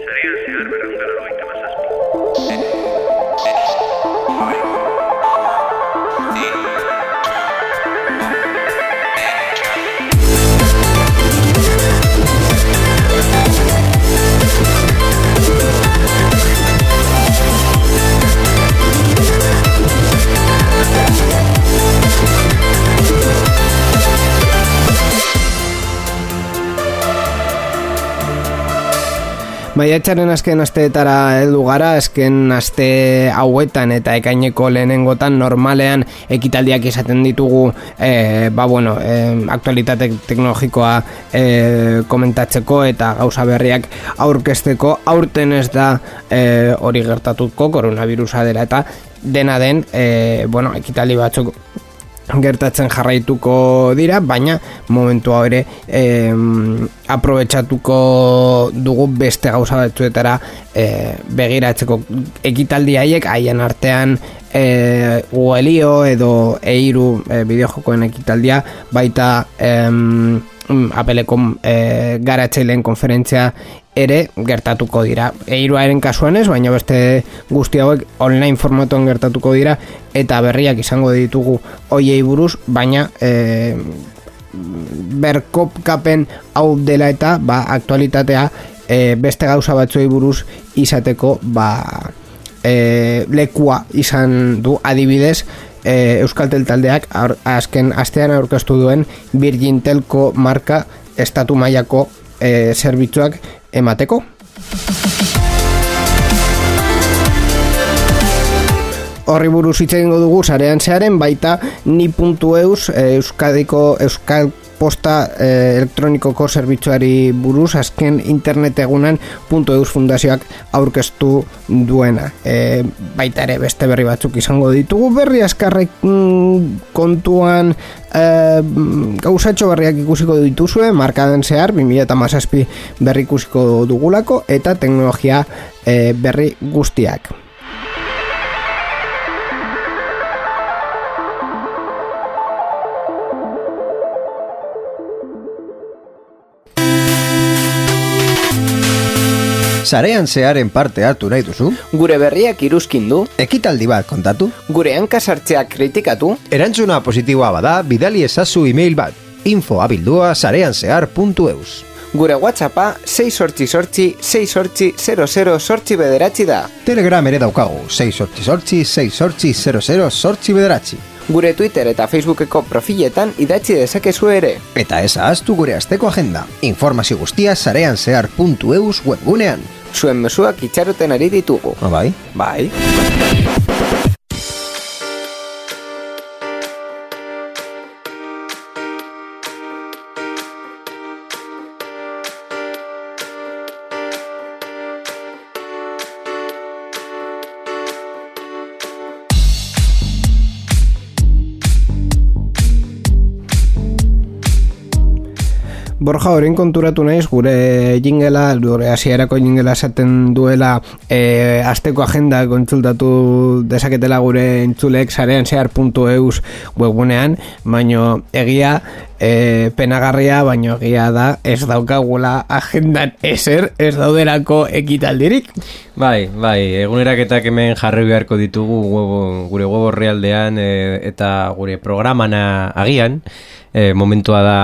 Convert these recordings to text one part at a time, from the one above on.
Sería el cibermercado Maiatzaren azken asteetara heldu gara, azken aste hauetan eta ekaineko lehenengotan normalean ekitaldiak izaten ditugu e, ba bueno, e, aktualitate teknologikoa e, komentatzeko eta gauza berriak aurkesteko aurten ez da e, hori gertatuko koronavirusa dela eta dena den e, bueno, ekitaldi batzuk gertatzen jarraituko dira, baina momentu ere e, aprobetsatuko dugu beste gauza batzuetara e, begiratzeko. Ekitaldi haiek haien artean e, Uelio edo Eiru e, bideojokoen ekitaldia baita e, apeleko e, garatzeilen konferentzia ere gertatuko dira. Eiruaren kasuan ez, baina beste guzti hauek online formatuan gertatuko dira eta berriak izango ditugu hoiei buruz, baina e, berkopkapen hau dela eta ba, aktualitatea e, beste gauza batzuei buruz izateko ba, e, lekua izan du adibidez e, Euskaltel taldeak azken astean aurkeztu duen Virgin Telco marka estatu mailako e, zerbitzuak emateko. Horri buruz hitz egingo dugu sarean zearen baita ni.eus eh, Euskadiko Euskal posta e, elektronikoko zerbitzuari buruz azken internet egunan punto eus fundazioak aurkeztu duena. E, baita ere beste berri batzuk izango ditugu. Berri askarrek mm, kontuan e, gauzatxo berriak ikusiko dituzue markaden zehar 2000 eta mazazpi berri ikusiko dugulako eta teknologia e, berri guztiak Sarean zearen parte hartu nahi duzu? Gure berriak iruzkin du? Ekitaldi bat kontatu? Gure hankasartzeak kritikatu? Erantzuna positiboa bada, bidali ezazu email bat. Info abildua sareanzear.eus Gure whatsappa 6 sortzi sortzi 6 sortzi 00 sortzi bederatzi da. Telegram ere daukagu 6 sortzi sortzi 6 sortzi 00 sortzi bederatzi. Gure Twitter eta Facebookeko profiletan idatzi dezakezu ere. Eta ez ahaztu gure asteko agenda. Informazio guztia sareanzear.eus webgunean zuen mesuak itxaroten ari ditugu. Ah, bai? Bai. Borja, horrein konturatu naiz, gure jingela, gure hasierako jingela esaten duela e, asteko agenda kontsultatu dezaketela gure entzulek sarean zehar.eus webunean, baino egia e, penagarria, baino egia da ez daukagula agendan eser, ez dauderako ekitaldirik. Bai, bai, eguneraketak hemen jarri beharko ditugu gure web realdean e, eta gure programana agian, e, momentua da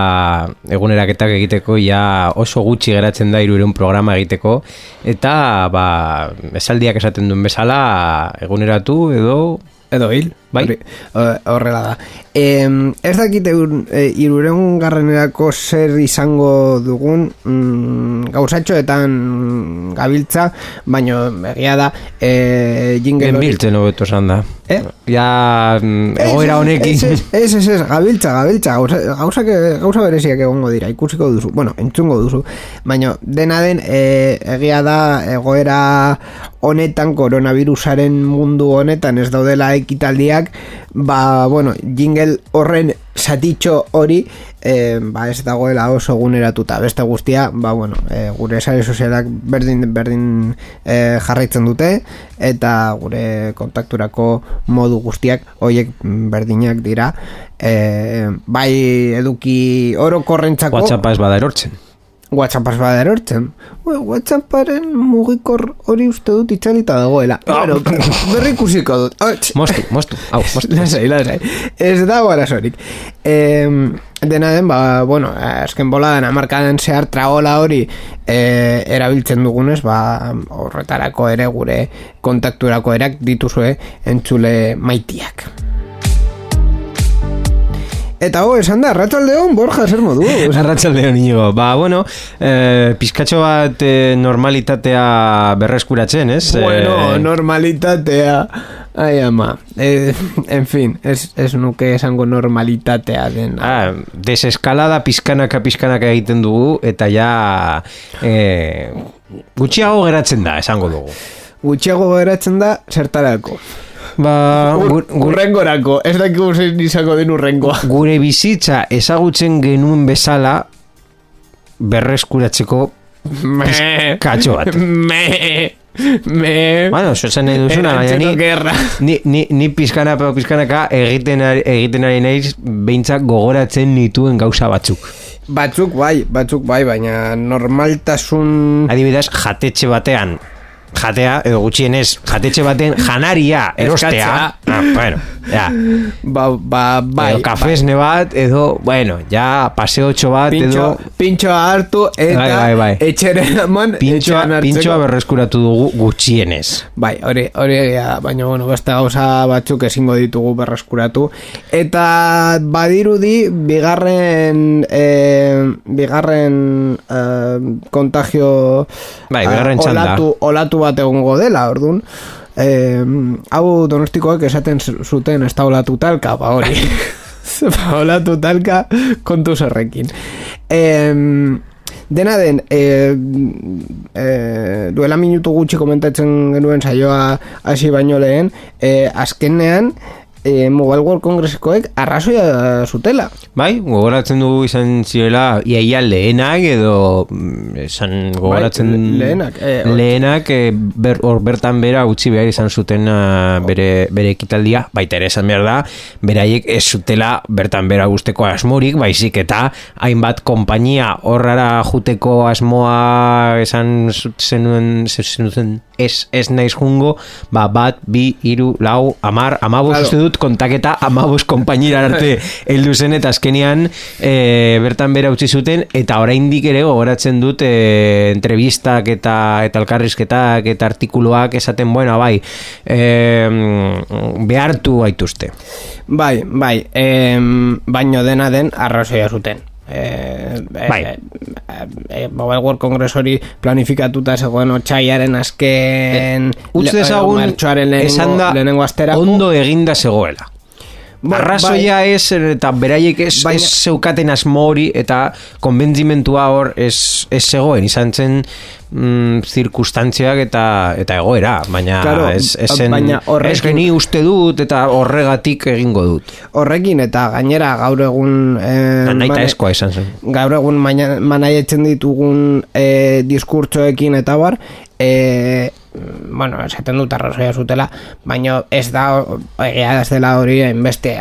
eguneraketak egiteko ja oso gutxi geratzen da irureun programa egiteko. Eta ba, esaldiak esaten duen bezala eguneratu edo? Edo hil bai. Horrela da. E, ez dakite e, irureun garrenerako zer izango dugun mm, gauzatxoetan gabiltza baino egia da e, jingle hori biltzen hobeto esan da. Eh? ja mm, egoera honekin. ez ez, ez, ez, gabiltza, gabiltza. Gauza, gauza bereziak egongo dira ikusiko duzu, bueno, entzungo duzu. Baino, dena den e, egia da egoera honetan koronavirusaren mundu honetan ez daudela ekitaldiak ba, bueno, jingle horren satitxo hori e, ba, ez dagoela oso guneratuta beste guztia, ba, bueno, e, gure sare sozialak berdin, berdin e, jarraitzen dute eta gure kontakturako modu guztiak hoiek berdinak dira. E, bai eduki oro korrentzako WhatsAppa ez bada erortzen Whatsappaz bada erortzen. Bueno, Whatsapparen mugikor hori uste dut itzalita dagoela. Bueno, berri ikusiko dut. Oh, tx. Mostu, mostu, hau, mostu. Lasai, lasai. Ez dago arazorik. Eh, dena den, ba, bueno, azken boladan amarkaden zehar tragola hori eh, erabiltzen dugunez, ba, horretarako ere gure kontakturako erak dituzue entzule maitiak. Eta ho, esan da, ratxaldeon, Borja, zer modu? Arratxaldeo niño. Ba, bueno, eh, pizkatxo bat eh, normalitatea berreskuratzen, ez? Bueno, Eh, normalitatea. Ai, ama. Eh, en fin, ez, ez nuke esango normalitatea den. Ah, deseskalada pizkanaka pizkanaka egiten dugu eta ja eh, gutxiago geratzen da, esango dugu. Gutxiago geratzen da, zertarako. Ba, Urrengorako, ez dakigu zein izango den urrengoa. gure bizitza ezagutzen genuen bezala berreskuratzeko katxo bat. Me, me. Bueno, eso nahi duzuna, baina Erantzeko ni, ni, ni, ni pizkanaka pizkanaka egiten egiten ari naiz behintzak gogoratzen nituen gauza batzuk. Batzuk bai, batzuk bai, baina normaltasun... Adibidez, jatetxe batean jatea, edo gutxienez, jatetxe baten janaria erostea. Ah, bueno, ja. Ba, ba, bai. edo kafesne bat, edo, bueno, ja, paseotxo bat, Pintxo, edo... pintxoa hartu eta Bai, bai, bai. etxera eman Pintxoa, pintxoa berreskuratu dugu gutxienez. Bai, hori, hori da, baina bueno, beste gauza batzuk ezingo ditugu berreskuratu. Eta badirudi bigarren eh, bigarren eh, kontagio Bai, eh, bigarren txanda. olatu, olatu bat egongo dela, ordun. Eh, hau donostikoek esaten zuten ez da olatu talka, ba hori. ba, olatu talka kontu zerrekin. Eh, Dena den, e, e, duela minutu gutxi komentatzen genuen saioa hasi baino lehen, e, azkenean, e, Mobile World Congressekoek arrazoia zutela. Bai, gogoratzen dugu izan zirela iaia lehenak edo mm, esan gogoratzen Bai, lehenak, eh, hor- lehenak eh, ber, hor bertan bera utzi behar izan zuten ah, bere, bere ekitaldia, baita ere esan behar da beraiek ez zutela bertan bera guzteko asmorik, baizik eta hainbat konpainia horrara juteko asmoa esan zenuen zenuen ez, ez naiz jungo, ba, bat, bi, iru, lau, amar, amabos Claro. uste dut kontaketa amabos konpainira arte heldu zen eta azkenean e, bertan bera utzi zuten eta oraindik ere gogoratzen dut e, entrevistak eta eta elkarrizketak eta artikuluak esaten bueno bai e, behartu gaituzte Bai, bai, em, baino dena den arrazoia zuten. E, Bai. e, e, Mobile World Congress hori planifikatuta zegoen otxaiaren azken utz le- dezagun esan lehenengo, da lehenengo asterako. ondo eginda zegoela Ba- Arrazoia ez eta beraiek ez, Baina- ez zeukaten asmo hori eta konbentzimentua hor ez, ez zegoen izan zen mm, zirkustantziak eta eta egoera baina Claro, ez, zen baina horrekin- ez geni uste dut eta horregatik egingo dut. Horrekin eta gainera gaur egun eh, naita mane- eskoa esan zen. gaur egun manaietzen ditugun e, diskurtsoekin eta bar e, bueno, esaten dut arrazoia zutela baina ez da egia ez dela hori enbeste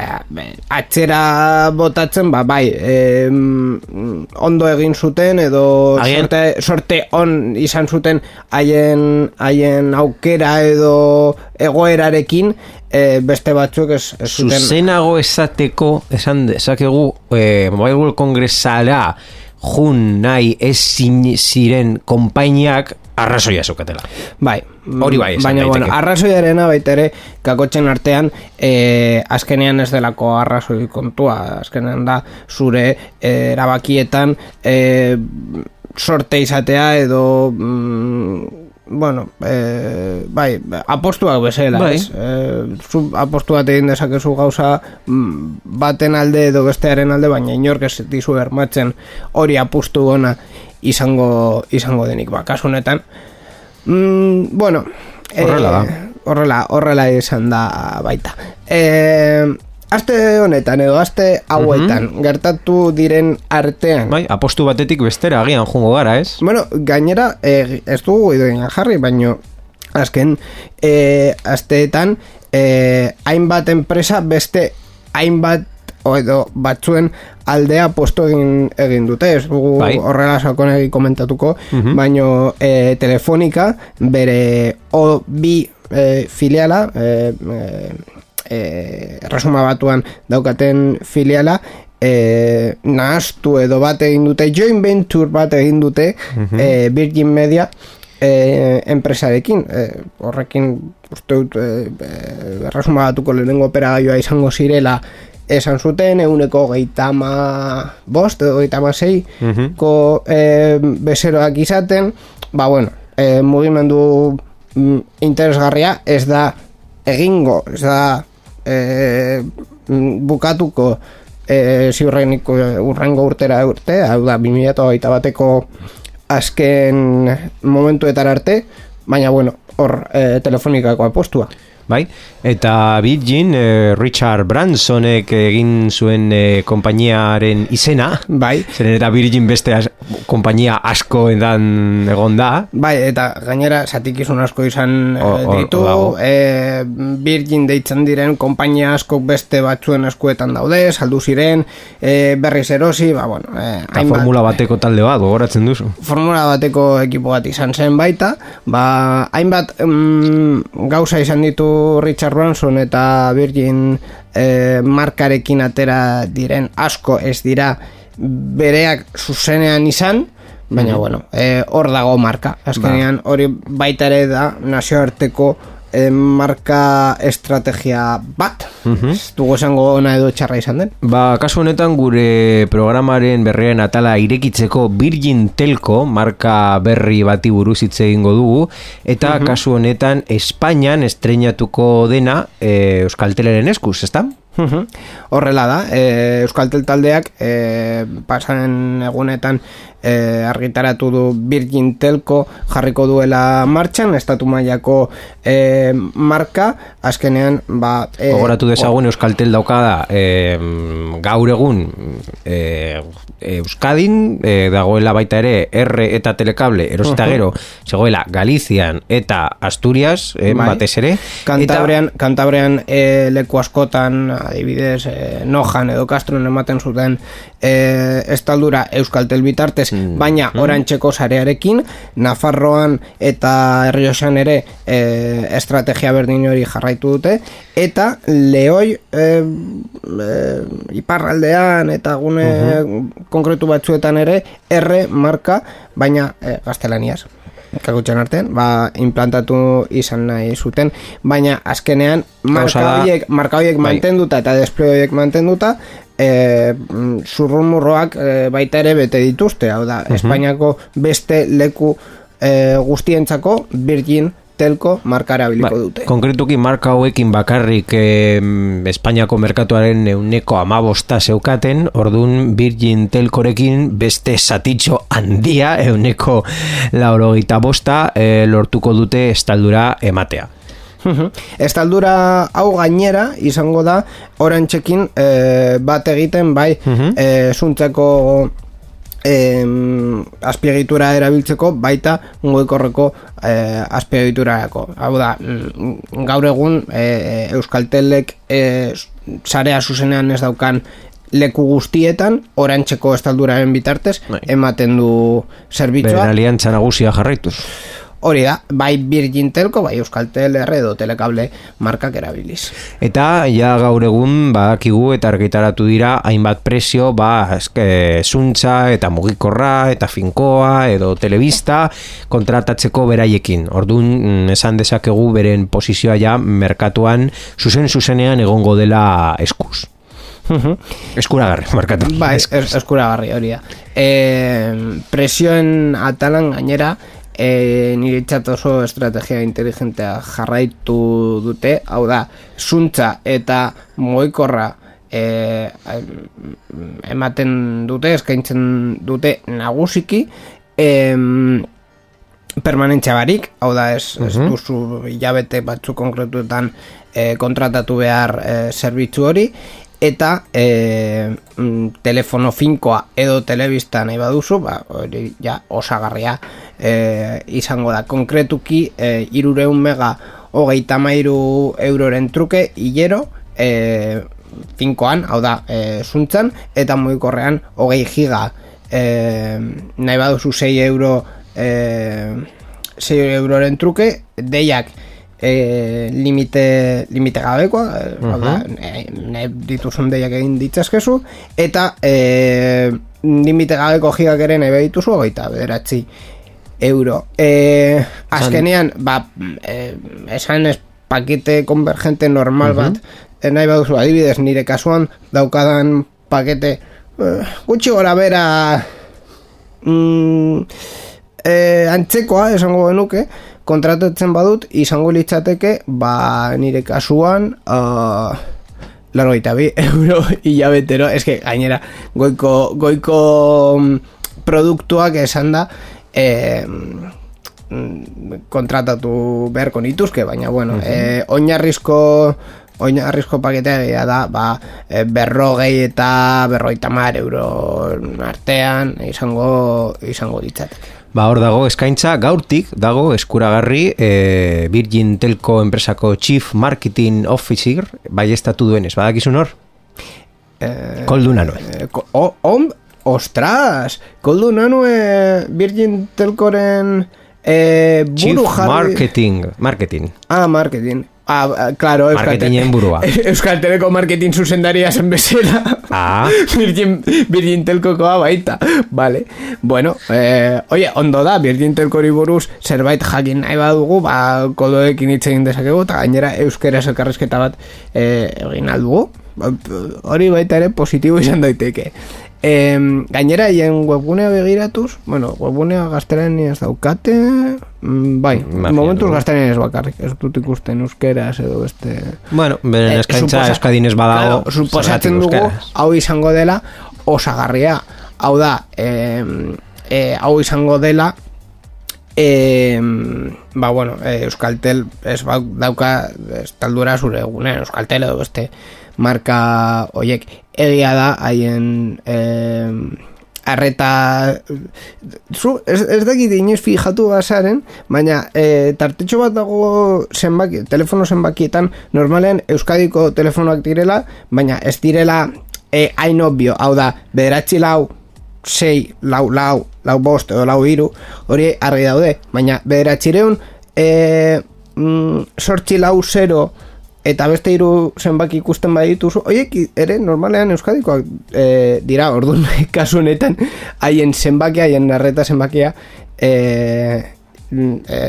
atzera botatzen ba bai e, ondo egin zuten edo sorte, sorte on izan zuten haien haien aukera edo egoerarekin e, beste batzuk ez, ez zuten zuzenago esateko esan dezakegu eh, Mobile World Congressara jun nahi ez ziren konpainiak arrazoia zukatela Bai, Hori bai, baina daiteke. bueno, arrazoiarena baita ere kakotzen artean e, azkenean ez delako arrazoi kontua, azkenean da zure e, erabakietan e, sorte izatea edo mm, bueno, e, bai, apostuak bezala, Bai. ez? E, zu apostu bat egin dezakezu gauza mm, baten alde edo bestearen alde, baina inork ez dizu bermatzen hori apustu ona izango izango denik, ba, kasu honetan. Mm, bueno, Horrela da. Horrela, horrela izan da baita. E, aste honetan edo aste hauetan gertatu diren artean bai, apostu batetik bestera agian jungo gara ez Bueno, gainera, e, ez dugu idoin jarri, baino azken e, asteetan e, hainbat enpresa beste hainbat edo batzuen aldea posto egin, egin dute, ez dugu Bai. horrela sakonegi komentatuko, baino e, telefonika bere o bi e, filiala, e, e, e, erresuma batuan daukaten filiala, e, nahastu edo bat egin dute, joint venture bat egin dute e, Virgin Media e, enpresarekin, e, horrekin uste dut e, e, batuko lehenengo operagaioa izango zirela esan zuten, euneko geitama bost edo geitama zei ko e, bezeroak izaten, ba bueno, e, mugimendu mm, interesgarria ez da egingo, ez da e, mm, bukatuko e, ziurreniko urrengo urtera urte, hau da 2008 bateko azken momentuetar arte, baina bueno, hor e, telefonikako apostua. Bai, eta Virgin, eh, Richard Bransonek egin zuen eh, konpainiaren izena, Bai, zeren eta Virgin beste as, konpainia asko edan egon da, Bai, eta gainera zatikizun asko izan eh, Hor- hor- ditu, dago. e, Virgin deitzen diren konpainia askok beste batzuen eskuetan daude, saldu ziren, e, berriz erosi, ba, bueno, e, eta formula bateko talde bat, gogoratzen duzu. formula bateko ekipo bat izan zen baita, ba, hainbat mm, gauza izan ditu Richard Branson eta Virgin eh, markarekin atera diren asko ez dira bereak zuzenean izan, baina bueno, eh, hor dago marka. Azkenean hori baita ere da nazioarteko eh, marka estrategia bat. Ez dugu esango ona edo txarra izan den. Ba, kasu honetan gure programaren berriaren atala irekitzeko Virgin Telco marka berri bati buruz hitz egingo dugu eta kasu honetan Espainian estreinatuko dena e, Euskalteleren eskuz, ezta? Mhm. Horrela da, e, Euskaltel taldeak e, pasanen egunetan e, argitaratu du Virgin Telco jarriko duela martxan, estatu mailako e, marka, azkenean, ba... E, Gogoratu dezagun Euskaltel daukada e, gaur egun e, Euskadin e, dagoela baita ere R eta Telekable erosita gero zegoela Galizian eta Asturias e, Bai. batez ere Kantabrean, Kantabrean e, leku askotan, adibidez, e, Nojan edo Castron ematen zuten e, estaldura Euskaltel bitartez, Mm. baina orantxeko sarearekin, Nafarroan eta Errioxan ere e, estrategia berdin hori jarraitu dute, eta lehoi e, e, iparraldean eta gune konkretu batzuetan ere R marka, baina e, gaztelaniaz kakutxan artean, ba, implantatu izan nahi zuten, baina azkenean marka horiek, marka horiek Bai. mantenduta eta despleo horiek mantenduta, e, mm, zurrumurroak e, baita ere bete dituzte, hau da, Espainiako beste leku e, guztientzako Virgin Telco markara biliko dute. Ba, Konkretuki marka hauekin bakarrik eh, Espainiako merkatuaren euneko amabosta zeukaten, orduan Virgin Telkorekin beste satitxo handia euneko laurogeita bosta eh, lortuko dute estaldura ematea. Estaldura hau gainera izango da orantxekin e, bat egiten bai e, zuntzeko em, azpiegitura erabiltzeko baita goikorreko e, azpiegiturarako. Hau da, mm, gaur egun e, Euskaltelek e, sarea zuzenean ez daukan leku guztietan orantxeko estalduraren bitartez Bai. ematen du Beren zerbitzua. aliantza nagusia jarraituz. Hori da, bai Virgin Telco, bai Euskaltel R edo Telekable markak erabiliz. Eta ja gaur egun badakigu eta argitaratu dira hainbat prezio ba eske, zuntza eta mugikorra eta finkoa edo telebista kontratatzeko beraiekin. Orduan mm, esan dezakegu beren posizioa ja merkatuan zuzen zuzenean egongo dela eskuz. Eskuragarri, markatu. Bai, es, eskuragarri hori da. E, presioen atalan gainera, e, nire txat oso estrategia inteligentea jarraitu dute, hau da, zuntza eta moikorra e, ematen dute, eskaintzen dute nagusiki, em, permanentzia barik, hau da ez, ez duzu hilabete batzu konkretuetan e, kontratatu behar e, zerbitzu hori, eta e, mm, telefono finkoa edo telebista nahi baduzu, ba, hori ja osagarria e, izango da. Konkretuki, e, irureun mega hogeita mairu euroren truke, hilero, e, finkoan, hau da, e, zuntzan, eta mugikorrean hogei giga e, nahi baduzu 6 euro e, 6 euroren truke, deiak e, limite, limite gabekoa, e, hau da, ne, ne dituzun deiak egin ditzazkezu, eta e, limite gabeko gigak ere nahi dituzu, hogeita bederatzi euro. E, azkenean, ba, e, esan ez pakete konvergente normal bat, e, nahi baduzu adibidez nire kasuan daukadan pakete eh, gutxi gora bera mm, eh, antzekoa esango genuke kontratatzen badut izango litzateke ba nire kasuan uh, laro bi euro hilabetero eske gainera goiko, goiko mm, produktuak esan da eh, kontratatu beharko nituzke, baina bueno, eh, oinarrizko oinarrizko paketea da ba, e, berrogei eta berroita mar euro artean izango izango ditzatek. Ba, hor dago, eskaintza gaurtik dago eskuragarri e, Virgin Telco enpresako Chief Marketing Officer bai estatu duenez, badakizun hor? Eh, Koldu nanoe. eh, ko- o, om, ostras, koldu nanue Virgin Telcoren eh, Chief buru jarri... Marketing, marketing. Ah, marketing. Ah, ah, claro, Marketingen burua. Euskal Teleko marketing zuzendaria zen bezala. Ah. Virgin, Virgin Telkokoa baita. Vale. Bueno, eh, oye, ondo da, Virgin Telkori buruz zerbait jakin nahi badugu, ba, kodoekin hitz egin dezakegu, eta gainera euskera elkarrezketa bat eh, egin aldugu. Ba, Hori baita ere positibo izan daiteke. Eh, gainera, hien webgunea begiratuz, bueno, webgunea gazteren ez daukate, mm, bai, Imagino. momentuz gazteren ez bakarrik, ez dut ikusten euskeraz edo beste... Bueno, beren Eh, eskaintza suposa- euskadin ez badago. Claro, suposatzen dugu hau izango dela osagarria. Hau da, eh, eh, hau izango dela eh, ba bueno, eh, Euskaltel ez ba, dauka estaldura zure egunen, Euskaltel edo beste marka hoiek egia da haien eh, arreta zu, ez, ez dakit inoiz fijatu bazaren baina e, tartetxo bat dago zenbaki, telefono zenbakietan normalean Euskadiko telefonoak direla baina ez direla e, hain obvio, hau da bederatzi lau sei, lau, lau, lau bost edo lau hiru hori argi daude, baina bederatzireun e, mm, sortzi lau zero eta beste hiru zenbaki ikusten badituzu, horiek ere normalean euskadikoak e, dira, orduan kasu honetan haien zenbaki, haien arreta zenbakia e, mm, e,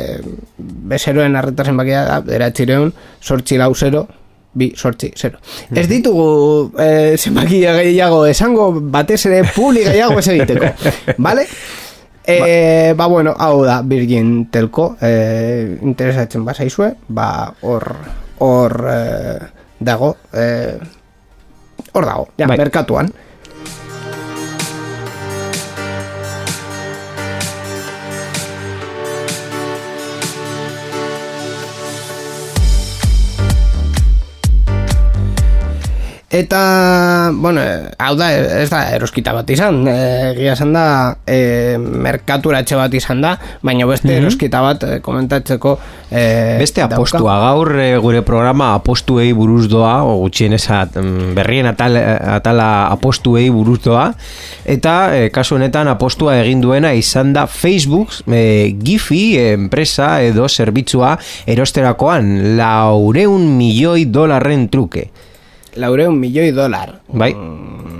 bezeroen arreta zenbakia da, beratxireun, sortzi lau zero, bi, sortzi, zero. Ez ditugu e, zenbaki gehiago esango, batez ere publi gehiago ez egiteko, vale? E, ba, bueno, hau da Virgin Telco e, interesatzen bazaizue ba, hor hor e, dago e, hor dago, ja, Bai. merkatuan Eta, bueno, eh, hau da, ez da eroskita bat izan, eh, egia esan da, e, merkaturatxe bat izan da, baina beste eroskita bat eh, komentatzeko e, Beste apostua, gaur eh, gure programa apostuei buruz doa, o gutxien esat, mm, berrien atal, atala apostuei buruz doa, eta eh, kasu honetan apostua egin duena izan da Facebook eh, Gifi enpresa edo zerbitzua erosterakoan laureun milioi dolarren truke. Laureun milioi dolar. Bai. Mm,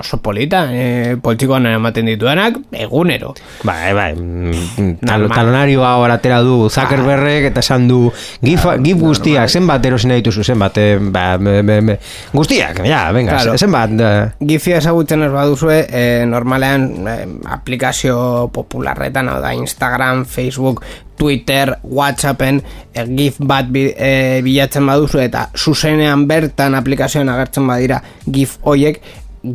oso polita, e, poltsikoan ematen dituenak, egunero. Bai, bai, mm, tal, talonarioa hor atera du Zuckerbergek eta esan du gif, gif guztiak, zenbat erosin dituzu, zenbat, eh, ba, me, me, me, guztiak, ja, venga, Claro. zenbat, eh, Gifia ezagutzen ez baduzue, e, normalean e, aplikazio popularretan, hau da Instagram, Facebook, Twitter, Whatsappen, e, gif bat bi, e, bilatzen baduzu eta zuzenean bertan aplikazioan agertzen badira gif hoiek,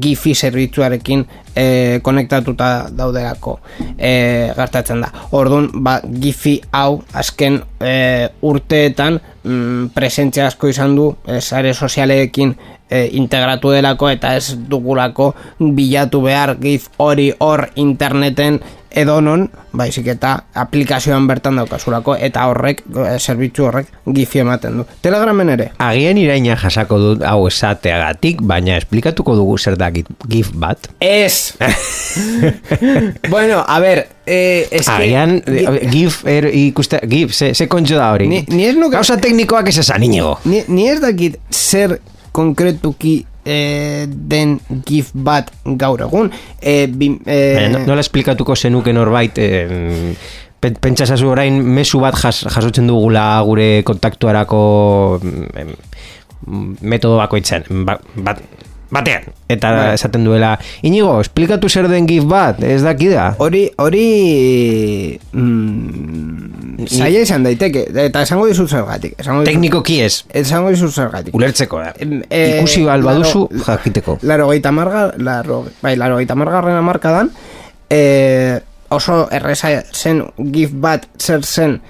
gifi zerbitzuarekin e, konektatuta daudelako e, gertatzen da. Orduan, ba, gifi hau azken e, urteetan mm, presentzia asko izan du e, sare sozialekin e, integratu delako eta ez dugulako bilatu behar gif hori hor interneten edo non, baizik eta aplikazioan bertan daukazulako, eta horrek, eh, zerbitzu horrek, gifi ematen du. Telegramen ere? Agian iraina jasako dut hau esateagatik, baina esplikatuko dugu zer da gif- bat. Ez! bueno, a ver, eh, es. Agian, eh, gif, er, ikuste, gif, ze, ze kontxo da hori? Ni- ni ez nuke- Gauza teknikoak ez esan, inigo. Ni, ni ez dakit zer konkretuki eh, den gif bat gaur egun. Eh, bim, eh, Baina, no- nola esplikatuko zenuke norbait, eh, pen- pentsa zazu orain mezu bat jas, jasotzen dugula gure kontaktuarako mm, em, metodo bakoitzen, ba, bat, batean. Eta Bai. esaten duela, inigo, esplikatu zer den gif bat, ez dakida. Hori, hori... Mm, zaila izan daiteke, eta esango dizut zergatik. Esango dizut- Teknikoki ez, Esango dizut zergatik. ulertzeko da. Em, eh, Ikusi bal baduzu, laro- jakiteko. Laro gaita marga, laro, bai, laro gaita margarren amarkadan, eh, oso erreza zen gif bat zer zen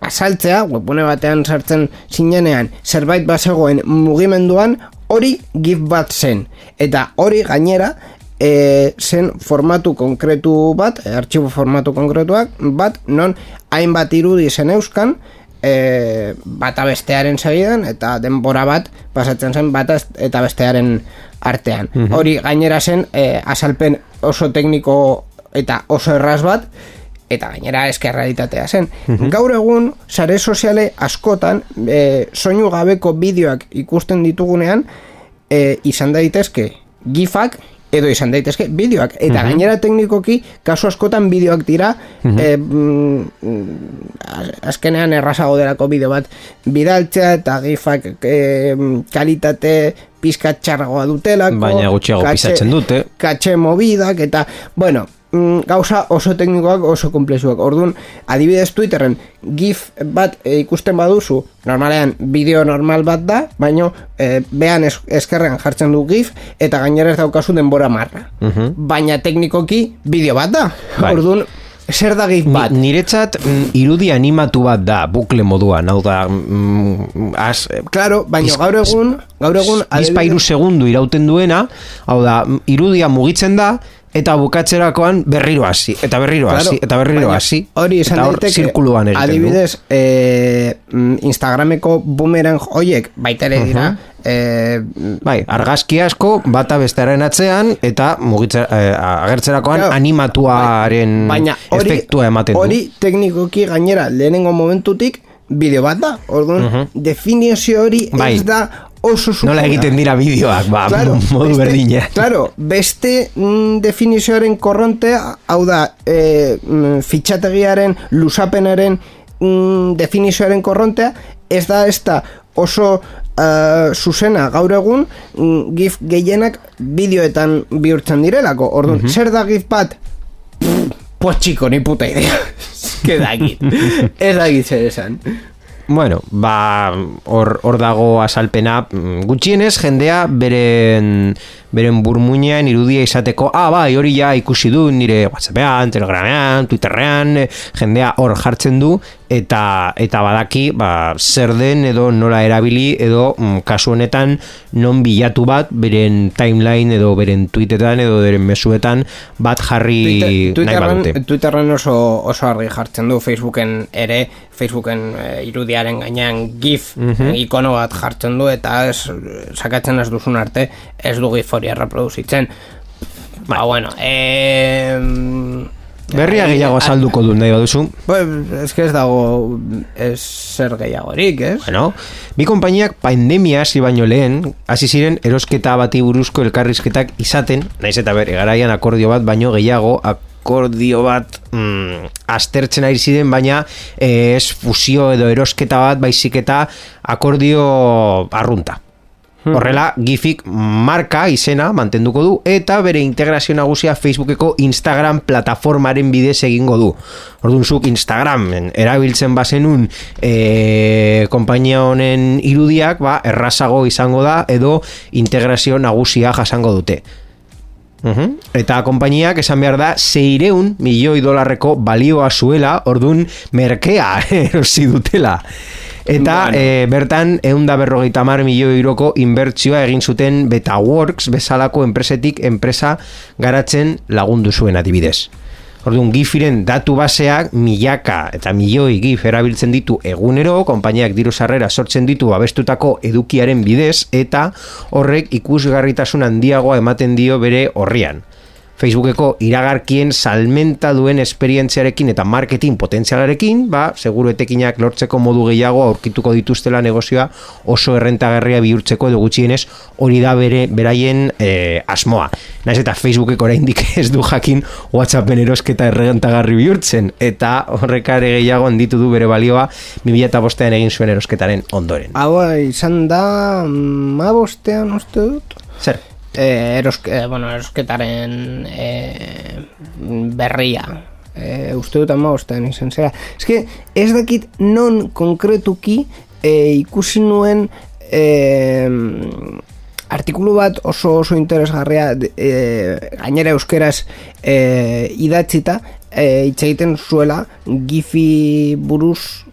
asaltzea, webune batean sartzen zinenean, zerbait bazegoen mugimenduan, hori gif bat zen. Eta hori gainera, e, zen formatu konkretu bat, e, artxibo formatu konkretuak, bat, non hainbat irudi zen euskan, e, bata bestearen segidan, eta denbora bat pasatzen zen bata eta bestearen artean. Hori gainera zen e, azalpen oso tekniko eta oso erraz bat, eta gainera eske realitatea zen. Gaur egun, sare soziale askotan, e, soinu gabeko bideoak ikusten ditugunean, e, izan daitezke gifak, edo izan daitezke bideoak. Eta gainera teknikoki, kasu askotan bideoak dira, e, mm, az- azkenean errazago delako bideo bat bidaltzea, eta gifak e, kalitate pizkat txarragoa dutelako. Baina gutxiago katxe- pisatzen dute. katxe mobidak eta bueno gauza oso teknikoak oso komplexuak orduan adibidez Twitterren gif bat e, ikusten baduzu normalean bideo normal bat da baino e, behan es, eskerrean jartzen du gif eta gainera ez daukazu denbora marra. Baina teknikoki bideo bat da. Bai. orduan zer da gif bat? Ni, niretzat mm, irudi animatu bat da, bukle moduan, hau da, mm, az, Claro, baina gaur egun, gaur egun bizpairu segundu irauten duena, hau da, mm, irudia mugitzen da, eta bukatzerakoan berriro hasi, eta berriro Claro, hasi, eta berriro hasi. Hori esan hor daiteke, zirkuluan egiten adibidez, eh, mm, Instagrameko boomerang hoiek baita ere dira, eh, du. Bai, argazki asko, bata bestearen atzean, eta mugitze, eh, agertzerakoan Claro, animatuaren baina hori, efektua ematen du. hori teknikoki gainera lehenengo momentutik bideo bat da. Orduan, definizio hori Bai. ez da oso Nola zuhurra. egiten dira bideoak, ba, modu beste, berdina. Claro, beste mm, definizioaren korrontea, hau da, e, mm, fitxategiaren, lusapenaren mm, definizioaren korrontea, ez da ez da oso uh, zuzena gaur egun mm, gif gehienak bideoetan bihurtzen direlako. Orduan, zer da gif bat? Pff, Pues chico, ni puta idea. Ez dakit. Ez dakit zer esan. Bueno, ba, hor, hor dago azalpena, mm, gutxienez jendea beren, beren burmuinean irudia izateko, ah, bai, hori ja ikusi du nire Whatsappean, Telegramean, Twitterrean, jendea hor jartzen du, eta eta badaki, ba, zer den edo nola erabili, edo mm, kasu honetan non bilatu bat, beren timeline edo beren tweetetan edo beren mesuetan bat jarri Twitter- nahi badute. Twitterren oso, oso argi jartzen du Facebooken ere Facebooken eh, irudiaren gainean GIF Mhm. ikono bat jartzen du eta ez, sakatzen ez duzun arte ez du GIF hori erreproduzitzen ba bueno eh, Berria gehiago azalduko du nahi baduzu. Pues, ez que ez dago ez zer gehiagorik, ez? Bueno, bi konpainiak pandemia hasi baino lehen, hasi ziren erosketa bati buruzko elkarrizketak izaten, naiz eta ber, garaian akordio bat baino gehiago, akordio bat mm, aztertzen ari ziren, baina eh, ez fusio edo erosketa bat, baizik eta akordio arrunta. Horrela, Gifik marka izena mantenduko du eta bere integrazio nagusia Facebookeko Instagram plataformaren bidez egingo du. Orduan zuk Instagramen erabiltzen bazenun e, konpainia honen irudiak, ba, errazago izango da edo integrazio nagusia jasango dute. Uhum. Eta konpainiak esan behar da zeireun milioi dolarreko balioa zuela, ordun merkea erosi dutela. Eta Bueno. e, bertan eunda berrogeita mar milioi euroko inbertsioa egin zuten Betaworks bezalako enpresetik enpresa garatzen lagundu zuen adibidez. Orduan, gifiren datu baseak milaka eta milioi gif erabiltzen ditu egunero, konpainiak diru sarrera sortzen ditu abestutako edukiaren bidez, eta horrek ikusgarritasun handiagoa ematen dio bere horrian. Facebookeko iragarkien salmenta duen esperientziarekin eta marketing potentzialarekin, ba, seguru etekinak lortzeko modu gehiago aurkituko dituztela negozioa oso errentagarria bihurtzeko edo gutxienez hori da bere beraien e, asmoa. Naiz eta Facebookeko oraindik ez du jakin WhatsAppen erosketa errentagarri bihurtzen eta horrekare gehiago handitu du bere balioa 2005ean egin zuen erosketaren ondoren. Hau izan da, ma bostean uste dut? Zer? Eh, eroske, eh, bueno, erosketaren eh, berria. Eh, uste dut ama ostean izan zera ez ez dakit non konkretuki eh, ikusi nuen eh, artikulu bat oso oso interesgarria eh, gainera euskeraz eh, idatzita eh, itxaiten zuela gifi buruz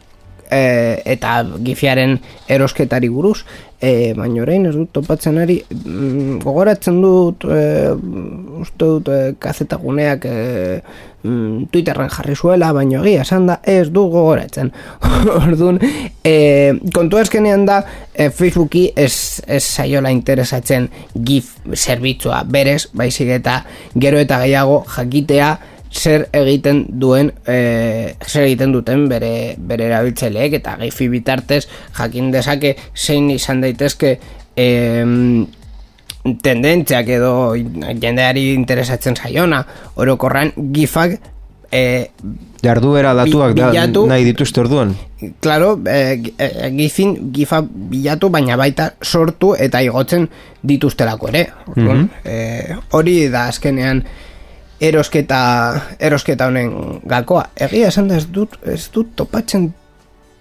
eh, eta gifiaren erosketari buruz e, baina orain ez dut topatzen ari mm, gogoratzen dut e, uste dut e, kazetaguneak e, mm, Twitterren jarri zuela baina egia esan da ez du gogoratzen. Orduan e, kontu eskenean da e, Facebooki ez, ez saiola interesatzen gif zerbitzua berez baizik eta gero eta gehiago jakitea zer egiten duen e, zer egiten duten bere, bere erabiltzaileek eta gifi bitartez jakin dezake zein izan daitezke e, tendentziak edo jendeari interesatzen zaiona. Orokorran gifak e, jarduera datuak bilatu, da, nahi dituzte orduan. Claro, e, e, gifin gifa bilatu baina baita sortu eta igotzen dituztelako ere. Mm hori da azkenean erosketa erosketa honen gakoa. Egia esan da ez dut, ez dut topatzen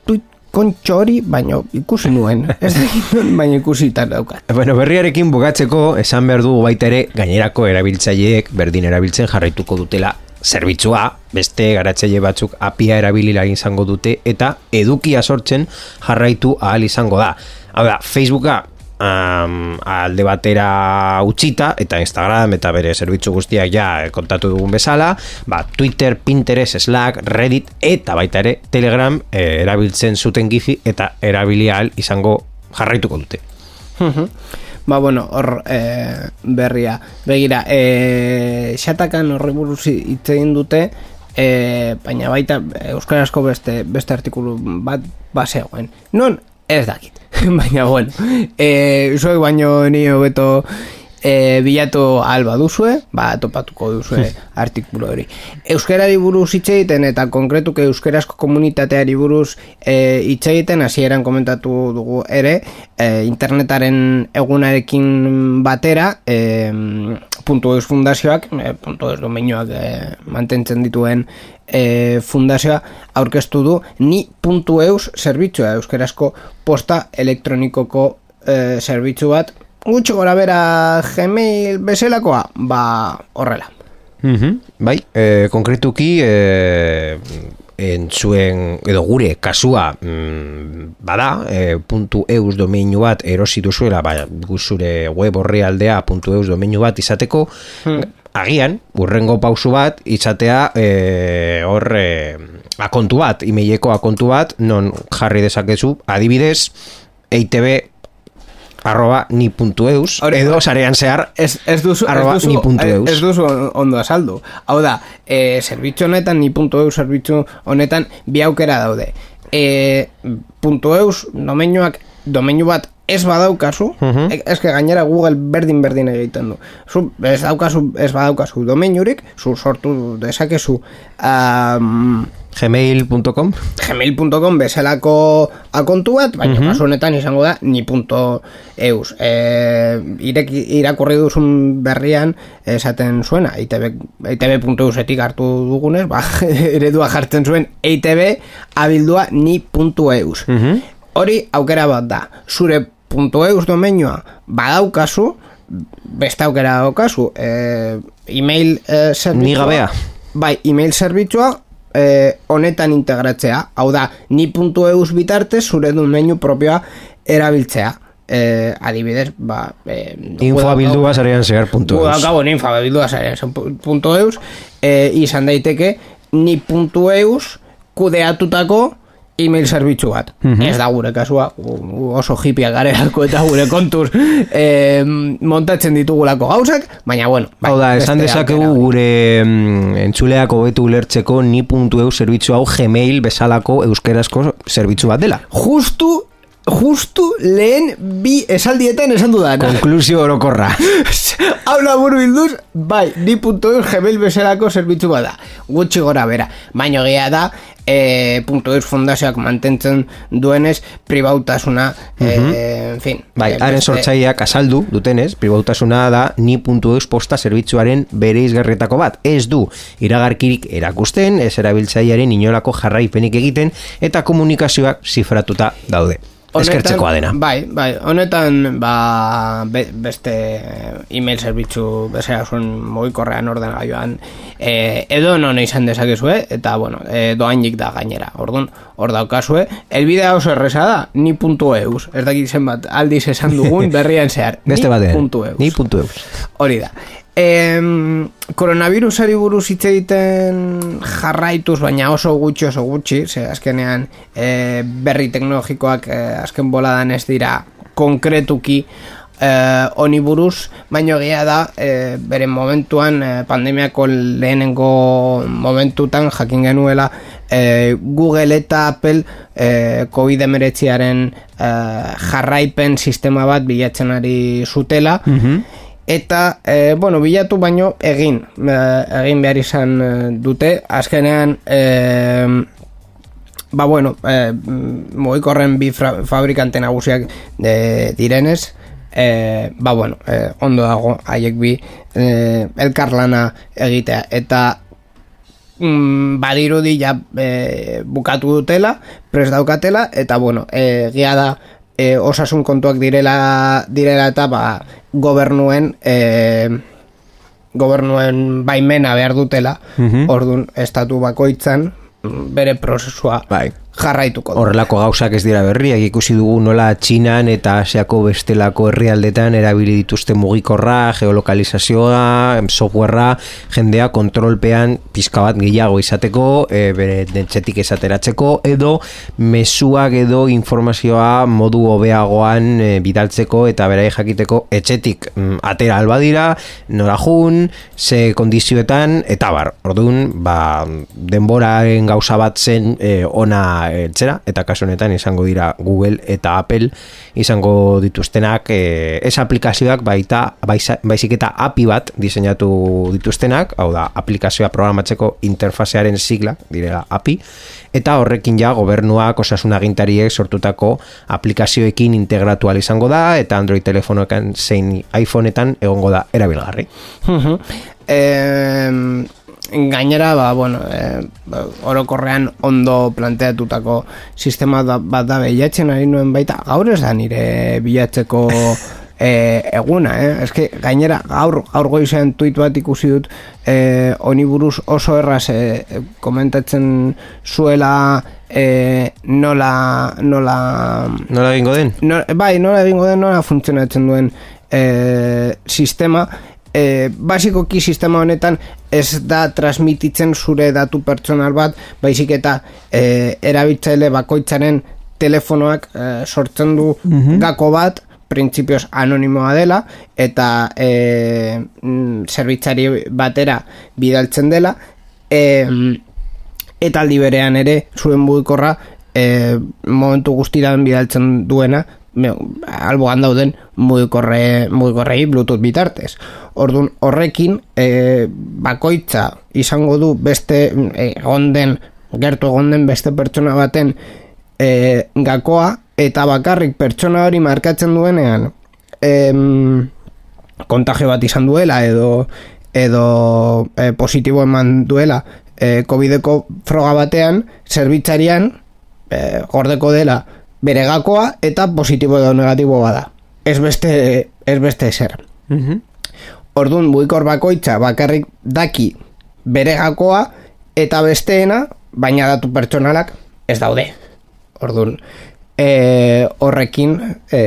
tuit kontxo hori, baina ikusi nuen. Ez da baina ikusi daukat. Bueno, berriarekin bugatzeko, esan behar dugu baita ere, gainerako erabiltzaileek berdin erabiltzen jarraituko dutela zerbitzua, beste garatzaile batzuk apia erabilila izango dute, eta edukia sortzen jarraitu ahal izango da. Hau da, Facebooka um, alde batera utxita eta Instagram eta bere zerbitzu guztiak ja kontatu dugun bezala ba, Twitter, Pinterest, Slack, Reddit eta baita ere Telegram eh, erabiltzen zuten gifi eta erabilial izango jarraituko dute Ba, bueno, hor e, berria. Begira, e, xatakan horri buruz egin dute, e, baina baita Euskarazko beste, beste artikulu bat basegoen. Non, ez dakit. baina bueno, e, zuek baino ni hobeto e, bilatu alba duzue, ba, topatuko duzue artikulu hori. Euskarari buruz hitz egiten eta konkretuke euskarazko komunitateari buruz e, hitz egiten hasieran komentatu dugu ere, e, internetaren egunarekin batera, e, puntu eus fundazioak, e, puntu eus domenioak e, mantentzen dituen e, fundazioa aurkeztu du ni puntu eus zerbitzua euskarazko posta elektronikoko e, zerbitzu bat gutxo gora bera gmail bezelakoa ba horrela mm bai, e, konkretuki e, entzuen edo gure kasua mm, bada e, puntu eus domeinu bat erosi duzuela ba, guzure web horri aldea puntu eus domeinu bat izateko hmm. agian, urrengo pausu bat izatea e, hor e, akontu bat, imeileko akontu bat non jarri dezakezu adibidez EITB arroba ni puntu eus edo sarean zehar ez, ez duzu, arroba ez ni puntu eus. ez duzu ondo asaldu hau da, e, zerbitzu honetan ni puntu eus zerbitzu honetan bi aukera daude. E, puntu eus domenioak domeinu bat ez badaukazu uh -huh. que gainera Google berdin berdin egiten du. Zu, ez, daukazu, ez badaukazu domeinurik zu sortu dezakezu um, gmail.com gmail.com bezalako akontu bat, baina uh -huh. honetan izango da ni punto eus. E, irek, irakurri duzun berrian esaten zuena itb, itb.eusetik hartu dugunez ba, eredua jartzen zuen itb abildua ni punto eus. Hori aukera bat da. Zure eus domeinua badaukazu beste aukera daukazu e, email e, zerbitzua bai, email zerbitzua eh, honetan integratzea, hau da, ni eus bitarte zure du menu propioa erabiltzea. eh, adibidez, ba... Eh, Infoa bildu bazarean zegar puntu Gu eus. daukagu ni infoa bildu bazarean puntu eus, eh, izan daiteke ni puntu eus kudeatutako email zerbitzu bat. Ez da gure kasua, oso hipia garelako eta gure kontuz eh, montatzen ditugulako gauzak, baina bueno. bai, Hau da, esan dezakegu gure mm, entzuleak hobetu ulertzeko ni puntu zerbitzu hau Gmail bezalako euskerazko zerbitzu bat dela. Justu, justu lehen bi esaldietan esan dudan. Konklusio orokorra. Hau labur bilduz, bai, ni puntu gmail bezalako zerbitzu bada. Gutxi gora bera. Baina gea da, e, puntu eus fundazioak mantentzen duenez, pribautasuna, e, en fin. Bai, e, haren beste- sortzaileak azaldu dutenez, pribautasuna da ni puntu eus posta zerbitzuaren bere izgarrietako bat. Ez du iragarkirik erakusten, ez erabiltzailearen inolako jarraipenik egiten, eta komunikazioak zifratuta daude. Eskertzekoa dena. Bai, bai, honetan ba, be, beste email zerbitzu bezala zuen mugikorrean ordenagailuan e, edo non izan dezakezue eta bueno, e, doainik da gainera. Orduan, hor daukazue, elbidea oso erresa da, ni puntu eus. Ez dakit zenbat aldiz esan dugun berrian zehar. Beste ni batean. puntu eus. Ni puntu eus. Hori da. Em, koronavirusari buruz hitz egiten jarraituz, baina oso gutxi oso gutxi, ze azkenean e, berri teknologikoak e, azken boladan ez dira konkretuki e, honi buruz, baina egia da e, bere momentuan e, pandemiako lehenengo momentutan jakin genuela e, Google eta Apple e, COVID-19aren e, jarraipen sistema bat bilatzen ari zutela eta e, bueno, bilatu baino egin e, egin behar izan e, dute. Azkenean e, ba bueno e, mugikorren bi fabrikante nagusiak e, direnez e, ba bueno e, ondo dago haiek bi e, elkarlana egitea. Eta mm, badirudi ja e, bukatu dutela, pres daukatela, eta bueno, e, gia da e, osasun kontuak direla, direla eta ba, gobernuen e, gobernuen baimena behar dutela, ordun estatu bakoitzan mm, bere prozesua Bai. Jarraituko du. Horrelako gauzak ez dira berriak ikusi dugu nola Txinan eta Asiako bestelako herrialdetan erabili dituzte mugikorra, geolokalizazioa, softwarea, jendea kontrolpean pizka bat gehiago izateko, e, bere netxetik esateratzeko, edo mezuak edo informazioa modu hobeagoan e, bidaltzeko eta berai jakiteko etxetik mm, atera alba dira, nora jun, ze kondizioetan, eta bar, orduan, ba, denboraren gauza bat zen e, ona eltzera, eta kasu honetan izango dira Google eta Apple izango dituztenak e, ez aplikazioak baita baiza- baizik eta API bat diseinatu dituztenak, hau da aplikazioa programatzeko interfasearen sigla direla API, eta horrekin ja gobernuak osasun agintariek sortutako aplikazioekin integratu izango da eta Android telefonoetan zein iPhoneetan egongo da erabilgarri. Mhm. Em, gainera, ba, bueno, e, ba, orokorrean ondo planteatutako sistema da, bat da behiatzen ari nuen baita, gaur ez da nire bilatzeko e, eguna, eh? Eske, gainera, gaur, gaur goizean tuit bat ikusi dut e, honi buruz oso erraz e, komentatzen zuela e, nola, nola Nola egingo den? no, bai, nola egingo den, nola funtzionatzen duen e, sistema e, basikoki sistema honetan ez da transmititzen zure datu pertsonal bat, baizik eta e, erabiltzaile bakoitzaren telefonoak e, sortzen du gako bat, printzipioz anonimoa dela eta e, mm, zerbitzari batera bidaltzen dela e, eta aldi berean ere zuen mugikorra e, momentu guztiran bidaltzen duena alboan dauden mugikorre, mugikorrei bluetooth bitartez. Orduan horrekin e, bakoitza izango du beste e, egon den gertu egon den beste pertsona baten e, gakoa eta bakarrik pertsona hori markatzen duenean em, kontagio bat izan duela edo edo e, positibo eman duela e, COVIDeko froga batean zerbitzarian e, gordeko dela bere gakoa eta positibo edo negatibo bada ez beste, ez beste ezer Orduan muikor bakoitza bakarrik daki bere gakoa eta besteena baina datu pertsonalak ez daude. Orduan e, horrekin e,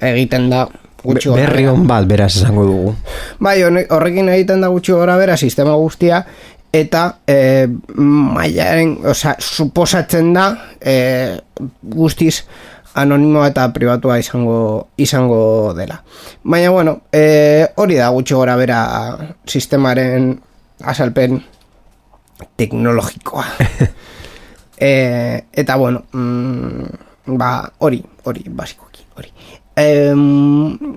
egiten da gutxi gora Berri behera. on bat beraz esango dugu. Bai, horrekin egiten da gutxi gora bera sistema guztia eta e, mailaren, osea, suposatzen da e, guztiz anonimo eta pribatua izango izango dela. Baina bueno, e, hori da gutxi gora bera sistemaren azalpen teknologikoa. e, eta bueno, mm, ba, hori, hori, basikoki, hori. Em,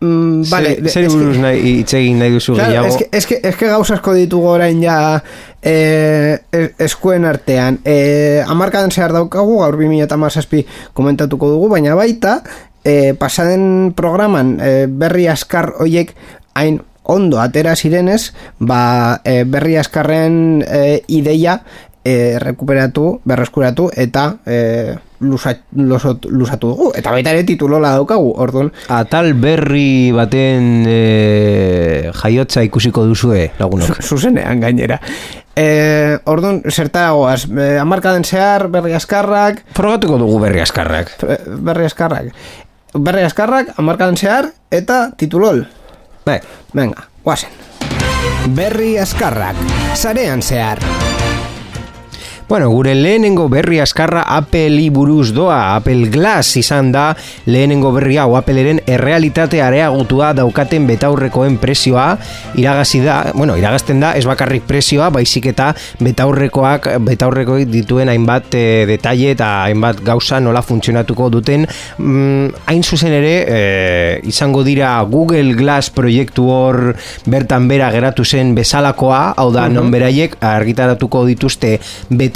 mm, vale, Zer- Zer es que- buruz nahi, hitz egin nahi duzu Claro, gehiago? es que, es que, es que gauza asko ditugu orain ja eh, es- eskuen artean. Eh, amarkadan zehar daukagu, gaur 2008 komentatuko dugu, baina baita, eh, pasaden programan eh, berri askar hoiek hain ondo atera zirenez, ba, eh, berri askarren eh, ideia eh, rekuperatu, berreskuratu eta eh, lusat, lusot, lusatu dugu. Eta baita ere titulola daukagu, orduan, Atal berri baten e, jaiotza ikusiko duzue, lagunok. zuzenean gainera. E, orduan, zertagoaz, e, amarkaden zehar, berri askarrak, Frogatuko dugu berri askarrak. e, berri askarrak, berri askarrak, amarkaden zehar, eta titulol. Bai, Venga, guazen. Berri askarrak, sarean zehar. Bueno, gure lehenengo berri askarra Apple buruz doa, Apple Glass izan da. Lehenengo berri hau Appleren errealitate areagotua daukaten betaurrekoen presioa iragazi da, bueno, iragazten da ez bakarrik presioa, baizik eta betaurrekoak betaurrekoik dituen hainbat e, detalle eta hainbat gauza nola funtzionatuko duten. Mm, hain zuzen ere e, izango dira Google Glass proiektu hor bertan bera geratu zen bezalakoa, hau da non beraiek argitaratuko dituzte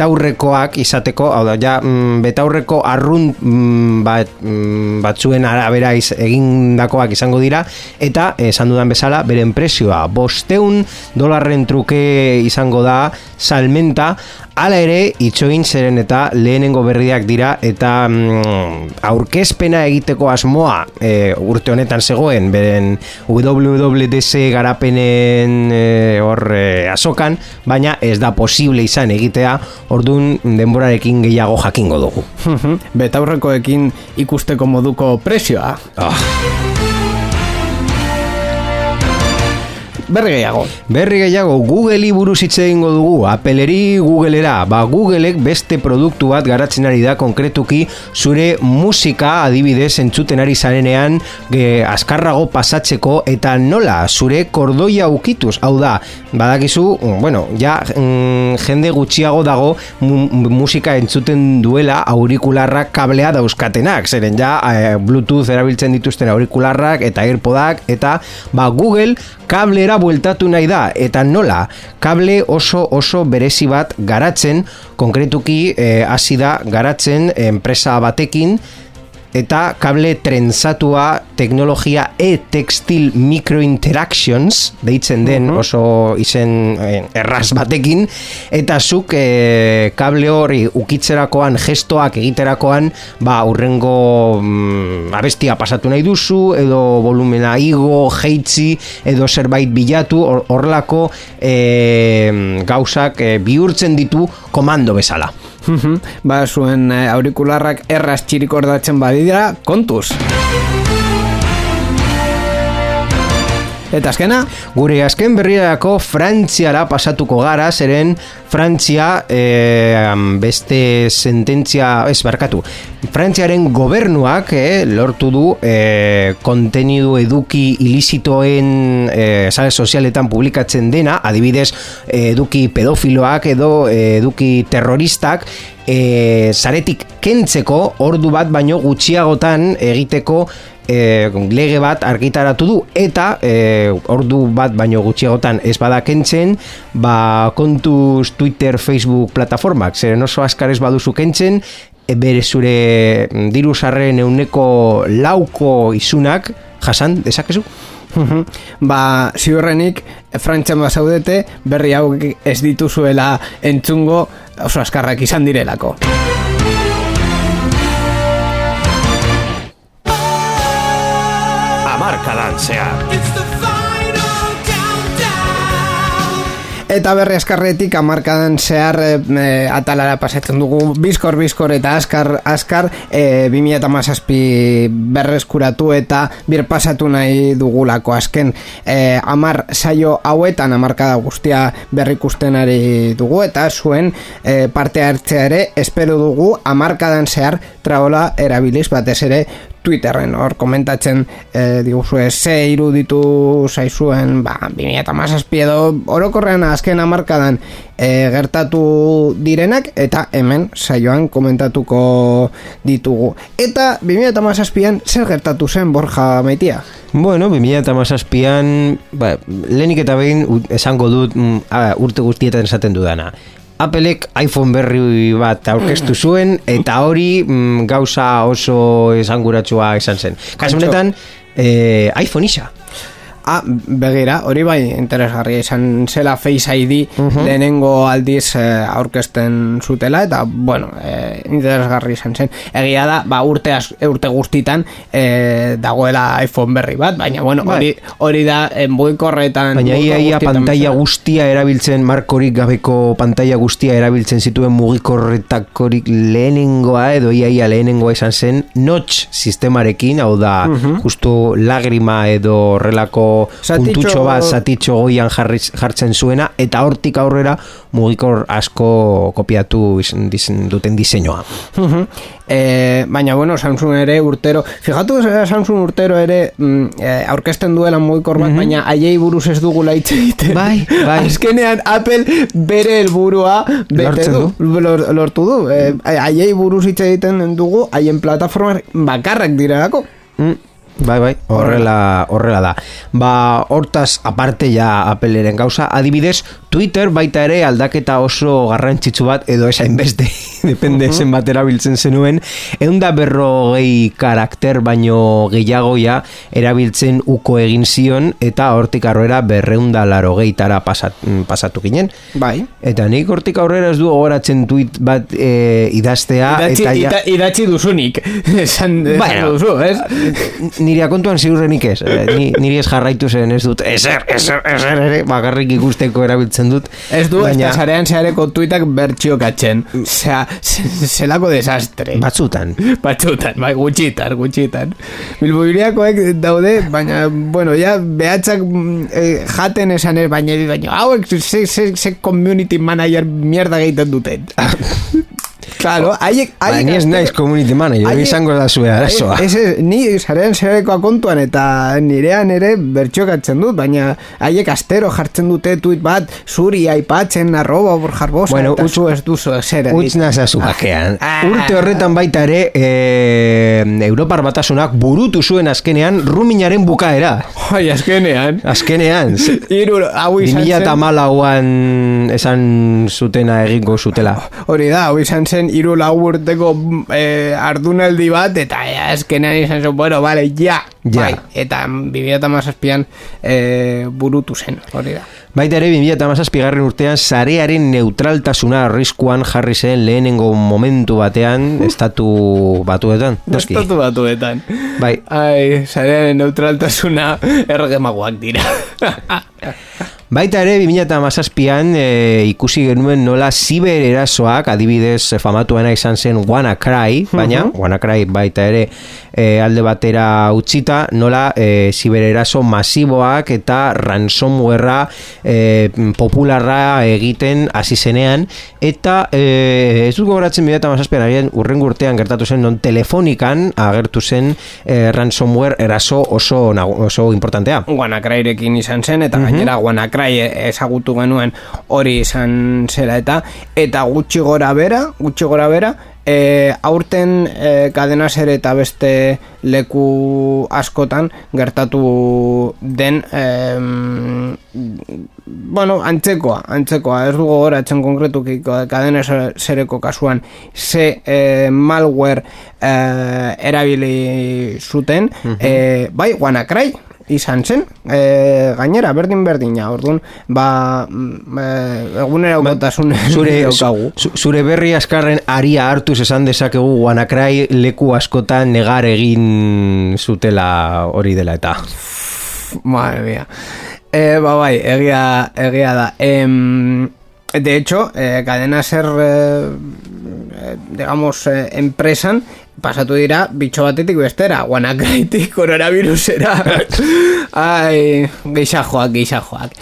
betaurrekoak izateko, hau da ja mm, betaurreko arrun mm, bat, mm, batzuen arabera iz, egindakoak izango dira eta esan dudan bezala beren presioa bosteun dolarren truke izango da salmenta Hala ere, itxoin zeren eta lehenengo berriak dira eta mm, aurkezpena egiteko asmoa e, urte honetan zegoen beren WWDC garapenen e, hor e, azokan, baina ez da posible izan egitea, orduan denborarekin gehiago jakingo dugu. Betaurrekoekin ikusteko moduko presioa. Berri gehiago. Berri gehiago, Google'i buruz hitz egingo dugu, Appleri Googleera, ba Googleek beste produktu bat garatzen ari da konkretuki zure musika adibidez entzuten ari zarenean ge, azkarrago pasatzeko eta nola zure kordoia ukituz, hau da, badakizu, bueno, ja mm, jende gutxiago dago mu, musika entzuten duela aurikularrak kablea dauzkatenak, zeren ja eh, Bluetooth erabiltzen dituzten aurikularrak eta Airpodak eta ba Google kablera bueltatu nahi da eta nola kable oso oso berezi bat garatzen konkretuki eh, hasi da garatzen enpresa batekin eta kable trentzatua teknologia e-textil microinteractions deitzen den oso izen eh, erraz batekin eta zuk eh, kable hori ukitzerakoan gestoak egiterakoan ba urrengo mm, abestia pasatu nahi duzu edo volumena igo, jeitzi edo zerbait bilatu hor- horrelako eh, gauzak eh, bihurtzen ditu komando bezala Mhm. Ba, zuen eh, aurikularrak erraz txirikordatzen badira, kontuz. Eta azkena, Gure azken berriarako Frantziara pasatuko gara, zeren Frantzia eh, beste sententzia, ez barkatu, Frantziaren gobernuak eh, lortu du eh, kontenidu eduki ilizitoen eh, sare sozialetan publikatzen dena, adibidez eh, eduki pedofiloak edo eh, eduki terroristak, e, zaretik kentzeko ordu bat baino gutxiagotan egiteko e, lege bat argitaratu du. Eta e, ordu bat baino gutxiagotan ez bada kentzen ba kontuz Twitter, Facebook plataformak. Zeren oso azkar ez baduzu kentzen bere zure mm, diru sarren euneko lauko izunak jasan dezakezu? Mhm. ba, ziurrenik, frantxan bazaudete, berri hau ez dituzuela entzungo oso askarrak izan direlako. Amarkadan zehar. Eta berri askarretik amarkadan zehar e, e, atalara pasatzen dugu. Bizkor, bizkor eta askar, askar e, 2008 berreskuratu eta bir pasatu nahi dugulako azken e, amar saio hauetan amarkada guztia berrikusten ari dugu eta zuen e, parte hartzea ere espero dugu amarkadan zehar traola erabiliz batez ere Twitterren hor komentatzen e, diguzue ze iruditu zaizuen ba, 2008 edo orokorrean azken amarkadan e, gertatu direnak eta hemen saioan komentatuko ditugu eta 2008an zer gertatu zen Borja Maitia? Bueno, 2008an ba, lehenik eta behin esango dut mm, urte guztietan esaten dudana Applek iPhone berri bat aurkeztu zuen eta hori mm, gauza oso esanguratsua izan zen. Kasu honetan, eh, iPhone isa. Ah, begira, hori bai interesgarria izan zela Face ID uh lehenengo aldiz eh, aurkezten zutela eta, bueno, eh, interesgarria izan zen. Egia da, ba, urte, urte guztitan eh, dagoela iPhone berri bat, baina, bueno, bai. hori, hori da enbuikorretan... Baina ia, ia pantalla guztia erabiltzen, markorik gabeko pantalla guztia erabiltzen zituen mugikorretakorik lehenengoa edo ia, ia lehenengoa izan zen, notch sistemarekin, hau da, uh justu lagrima edo puntutxo bat zatitxo goian jartzen zuena eta hortik aurrera mugikor asko kopiatu dizen, duten diseinua. E, baina bueno Samsung ere urtero fijatu Samsung urtero ere mm, e, aurkezten duela mugikor bat baina aiei buruz ez dugu laitze egiten. Bai, bai. azkenean Apple bere helburua bete du, lortu du. E, aiei buruz hitz egiten dugu haien plataforma bakarrak direlako. Mm. Bai, bai, horrela, horrela da. Ba, hortaz aparte ja apeleren gauza, adibidez, Twitter baita ere aldaketa oso garrantzitsu bat edo esain beste, depende uh -huh. batera biltzen zenuen, egun da berrogei karakter baino gehiagoia erabiltzen uko egin zion eta hortik aurrera berreunda laro geitara pasat, pasatu ginen. Bai. Eta nik hortik aurrera ez du gogoratzen tweet bat e, idaztea. Idatzi, eta ja... idatzi duzunik, esan, bueno, duzu, ez? Niria kontuan ziurrenik ez, eh, ni, niri ez jarraitu zen ez dut, ezer, ezer, ezer, ere, bakarrik ikusteko erabiltzen jartzen dut. Ez du, baina... ez zarean zehareko tuitak bertxio katzen. Osea, zelako desastre. Batzutan. Batzutan, bai, gutxitan, gutxitan. Bilboiriakoek daude, baina, bueno, ja, behatzak eh, jaten esan ez, baina, baina, hauek, ze, ze, ze community manager mierda egiten duten. Claro, haiek... Ba, ni ez naiz community manager, hori izango da zuen arazoa. ni zaren zerekoa kontuan eta nirean ere bertxokatzen dut, baina haiek astero jartzen dute tuit bat, zuri aipatzen arroba borjarbosa, bueno, eta zu ez duzu zer. Utz nazazu bakean. Ah. Urte horretan baita ere, e, Europar batasunak burutu zuen azkenean ruminaren bukaera. Ai, azkenean. Azkenean. Iru, hau izan zen. esan zutena egingo zutela. Hori da, hau izan zen iru urteko eh, ardunaldi bat, eta ja, eskenean izan zen, bueno, vale, ja, ja. Bai, eta bibia eta mazazpian eh, burutu zen, hori da. Baita ere, bibia eta mazazpigarren urtean, zarearen neutraltasuna arriskuan jarri zen lehenengo momentu batean, estatu batuetan. Estatu batuetan. Bai. Ai, zarearen neutraltasuna ergemagoak dira. Baita ere, 2008an e, ikusi genuen nola ziber erasoak, adibidez famatuena izan zen WannaCry, baina uh WannaCry baita ere e, alde batera utzita, nola e, ziber eraso masiboak eta ransomwarea e, popularra egiten hasi zenean, eta e, ez dut gogoratzen 2008an agian urren urtean gertatu zen non telefonikan agertu zen e, ransomware eraso oso, oso importantea. WannaCryrekin izan zen, eta gainera WannaCry bai ezagutu genuen hori izan zera eta eta gutxi gora bera, gutxi gora bera, e, aurten e, kadena zer eta beste leku askotan gertatu den e, bueno, antzekoa, antzekoa, ez dugu goratzen konkretuki kadena zereko kasuan ze e, malware e, erabili zuten, uh -huh. bai, WannaCry, izan zen. E, gainera berdin berdina orduan ba mm, e, egunera ba, zure, zure berri askarren aria hartuz esan dezakegu guanakrai leku askotan negar egin zutela hori dela eta. Madre mia Eh, ba, bai, egia, egia da. Em, de hecho, eh, cadena ser, eh, eh, digamos, eh, enpresan, pasatu dira, bitxo batetik bestera, guanakraitik koronavirusera. Ai, geixajoak, geixajoak.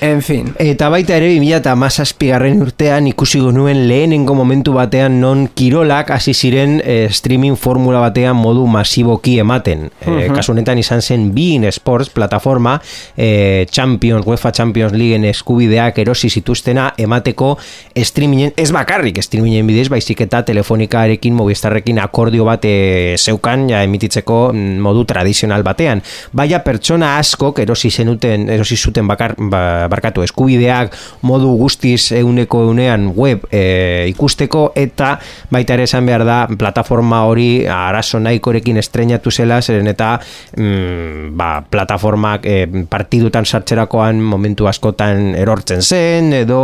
En fin. Eta baita ere 2017 garren urtean ikusi nuen lehenengo momentu batean non kirolak hasi ziren eh, streaming formula batean modu masiboki ematen. Eh, kasu honetan izan zen Bein Sports plataforma eh, Champions, UEFA Champions Leagueen eskubideak erosi zituztena emateko streamingen, ez bakarrik streamingen bidez, baizik eta telefonikarekin, movistarrekin akordio bat eh, zeukan ja emititzeko mm, modu tradizional batean. Baina pertsona askok erosi zenuten, erosi zuten bakar, ba, barkatu eskubideak modu guztiz euneko eunean web e, ikusteko eta baita ere esan behar da plataforma hori arazo nahikorekin estrenatu zela zeren eta mm, ba, plataformak e, partidutan sartzerakoan momentu askotan erortzen zen edo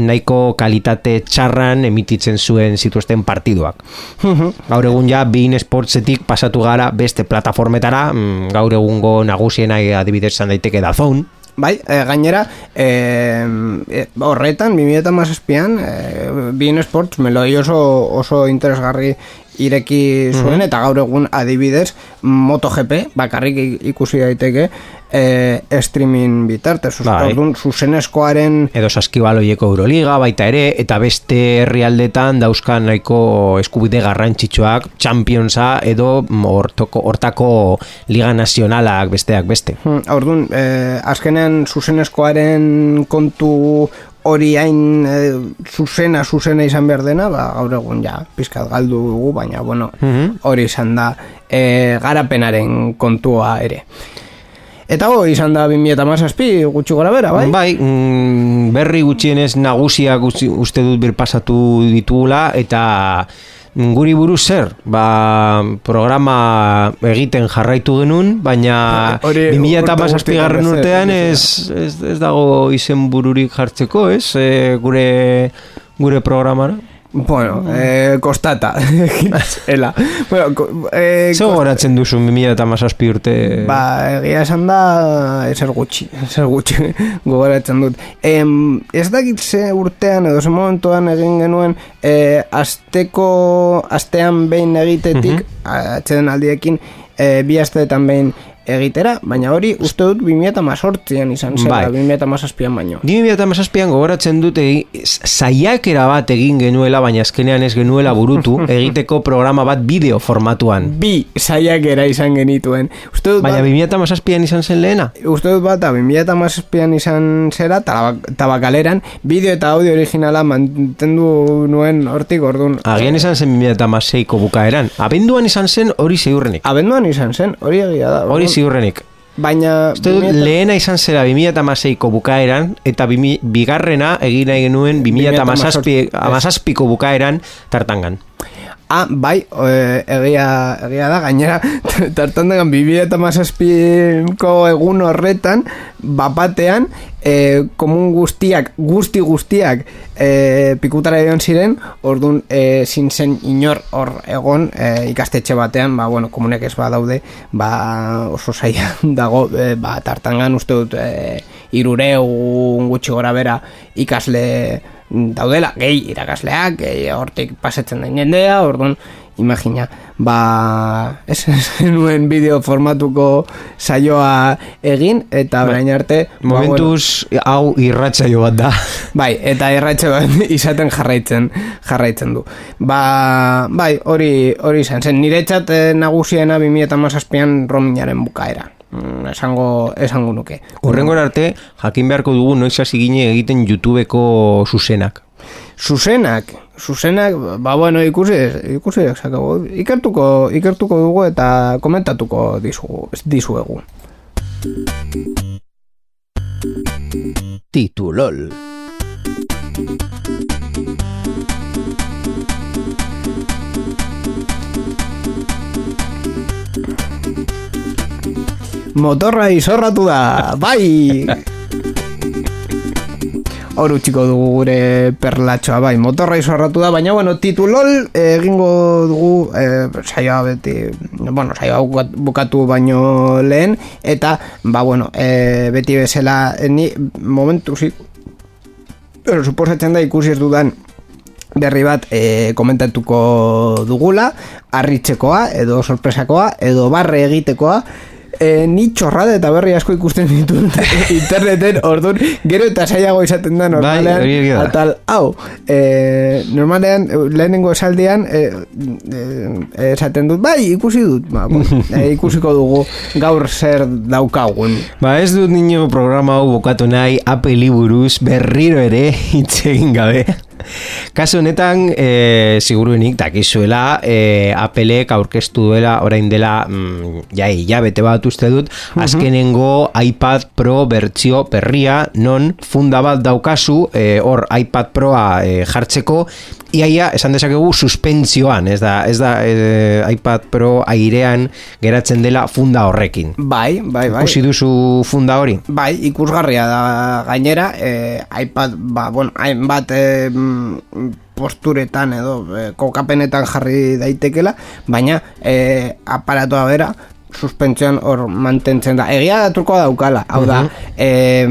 nahiko kalitate txarran emititzen zuen zituzten partiduak. Gaur egun ja behin esportzetik pasatu gara beste plataformetara mm, gaur egungo nagusiena adibidez izan daiteke da zone Bai, e, gainera, e, e, horretan, 2008an, e, Bein Sports melodi oso, oso interesgarri ireki zuen, eta gaur egun adibidez, MotoGP, bakarrik ikusi daiteke, e, streaming bitartez, Bai. orduan, zuzenezkoaren edo saskibaloieko Euroliga baita ere eta beste herrialdetan dauzkan nahiko eskubide garrantzitsuak Championsa edo hortoko hortako Liga Nazionalak besteak beste. Hmm, Orduan, eh, azkenean zuzenezkoaren kontu hori hain eh, zuzena, zuzena izan behar dena, ba, gaur egun ja, pizkat galdu dugu, baina, bueno, hori izan da eh, garapenaren kontua ere. Eta hori izan da 2017 gutxi gora bera, bai? Bai, mm, berri gutxienez nagusiak gutxi- uste dut birpasatu ditugula eta guri buruz zer, ba, programa egiten jarraitu genuen, baina Hori 2017 urte garren guztietan urtean ez, ez, ez, ez dago izen bururik jartzeko, ez? E, gure gure programara. Bueno, eh, kostata. Ela. bueno, eh, Zer goratzen duzu 2017 urte? Ba, egia esan da ezer gutxi, ezer gutxi gogoratzen dut. Em, ez dakit ze urtean edo ze momentuan egin genuen e, asteko astean behin egitetik, atxeden aldiekin, e, bi asteetan behin egitera, baina hori uste dut 2018an izan zela, Bai. 2017an baino. Ni 2017an gogoratzen dut egi, saiakera bat egin genuela, baina azkenean ez genuela burutu, egiteko programa bat bideo formatuan. Bi saiakera izan genituen. Uste dut Baina bat- 2017an izan zen lehena? Uste dut bat, 2017an izan zera, tabak- tabakaleran, bideo eta audio originala mantendu nuen hortik ordun. Agian izan zen 2016ko bukaeran. Abenduan izan zen hori ziurrenik. Abenduan izan zen, hori egia da. Hori. Ziurrenik. Baina... Uste dut 2000 lehena izan zera 2016ko bukaeran, eta bimi- bigarrena egin nahi genuen 2017ko bukaeran tartangan. Ah, bai, e, egia, egia da, gainera, tartan dagan, bibi eta mazazpiko egun horretan, bapatean, e, komun guztiak, guzti guztiak, e, pikutara egon ziren, orduan, e, zen inor hor egon, e, ikastetxe batean, ba, bueno, komunek ez badaude, ba, oso zaila dago, e, ba, tartangan uste dut, e, irureun gutxi gora bera ikasle daudela, gehi irakasleak, gehi hortik pasetzen den jendea, orduan, imagina, ba, ez ez nuen bideo formatuko saioa egin, eta arte, ba, Momentuz, hau irratsaio bat da. bueno, bai, eta erratxe bat izaten jarraitzen jarraitzen du. Ba, bai, hori hori izan zen, niretzat eh, nagusiena 2017an rominaren bukaera. Mm, esango, esango nuke. Urrengor arte, jakin beharko dugu noiz hasi gine egiten YouTubeko zuzenak. Zuzenak, zuzenak, ba bueno, ikusi, ikusi sakabo. Ikertuko, ikertuko dugu eta komentatuko dizugu, dizuegu. Titulol. Motorra izorratu da, bai! hor utziko dugu gure perlatxoa bai, motorra izorratu da, baina bueno, titulol eh, egingo dugu eh, saioa beti, bueno, saioa bukat- bukatu baino lehen, eta, ba bueno, eh, beti bezala, ni momentu pero suposatzen da ikusi ez dudan berri bat e, komentatuko dugula, harritzekoa edo sorpresakoa edo barre egitekoa e, ni txorrada eta berri asko ikusten ditut interneten orduan gero eta saiago izaten da normalean Bai, hori egia da. atal hau e, normalean e, lehenengo esaldean e, e, esaten dut bai ikusi dut ba, bueno, e, ikusiko dugu gaur zer daukagun Ba ez dut nino programa hau bokatu nahi apeli buruz berriro ere hitz egin gabe. Kasu honetan, e, seguruenik dakizuela, e, apelek aurkeztu duela orain dela, mm, ja, hilabete bat uste dut, azkenengo iPad Pro bertsio berria, non funda bat daukazu, e, hor iPad Proa e, jartzeko, iaia, esan dezakegu, suspentsioan, ez da, ez da e, iPad Pro airean geratzen dela funda horrekin. bai, bai, bai Ikusi duzu funda hori? Bai, ikusgarria da gainera, eh, iPad, ba, bueno, hainbat mm, posturetan edo eh, kokapenetan jarri daitekela, baina eh, aparatoa bera, suspentsioan hor mantentzen da. Egia da trukoa daukala, hau da, eh,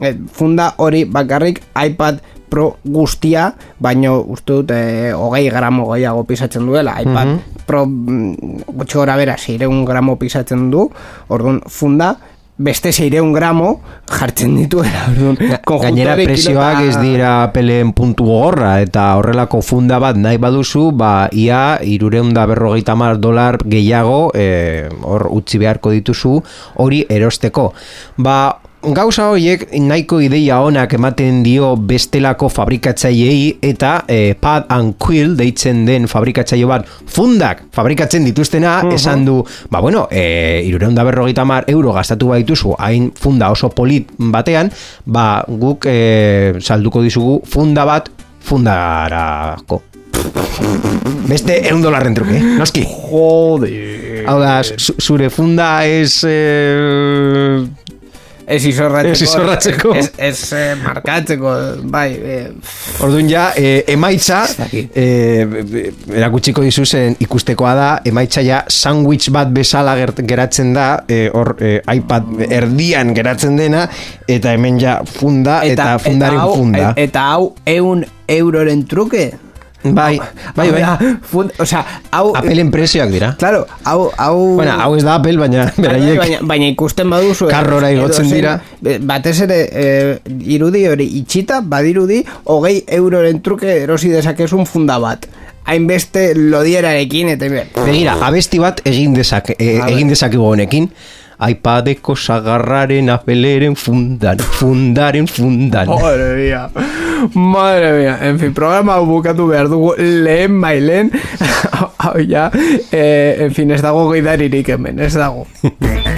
eh, funda hori bakarrik iPad Pro guztia, baino uste dut eh, hogei gramo gehiago pisatzen duela, iPad Pro mm, gutxi gora bera, zireun gramo pisatzen du, orduan funda, beste seireun gramo jartzen dituela. Gainera presioak ez dira pelen puntu gogorra eta horrelako funda bat nahi baduzu, ba ia irureunda berrogeita mar dolar gehiago eh, hor utzi beharko dituzu hori erosteko. Ba Gauza horiek nahiko ideia onak ematen dio bestelako fabrikatzaileei eta eh, Pad and Quill deitzen den fabrikatzaile bat fundak fabrikatzen dituztena esan du, ba bueno, e, irureunda berrogeita mar euro gastatu baituzu hain funda oso polit batean, ba guk e, salduko dizugu funda bat fundarako. Beste eun dolarren truke, noski. Jode. Hau da, zu- zure funda ez... Eh, Ez izorratzeko. Ez izorratzeko. Ez, ez eh, markatzeko, bai. Eh, Orduan ja, e, emaitza, dakit. e, erakutsiko dizuzen ikustekoa da, emaitza ja sandwich bat bezala geratzen da, e, hor e, iPad erdian geratzen dena, eta hemen ja funda eta, fundaren hau, funda. et- eta hau eun euroren truke. Bai, bai, bai. Da, fund, o sea, hau... Apple presioak dira. Claro, hau... hau Bueno, hau ez da Apple, baina beraiek... baina, baina ikusten baduzu eh, Karrora igotzen edozein- dira. batez ere eh, irudi hori itxita badirudi hogei euroren truke erosi dezakezun funda bat hainbeste lodierarekin eta Begira, abesti bat egin dezake, e, egin dezakegu honekin. iPadeko sagarraren apeleren fundan, fundaren fundan. Madre mía, madre mía. En fin, programa bukatu behar dugu lehen bailen Hau ja, eh, en fin, ez dago geidaririk hemen, ez dago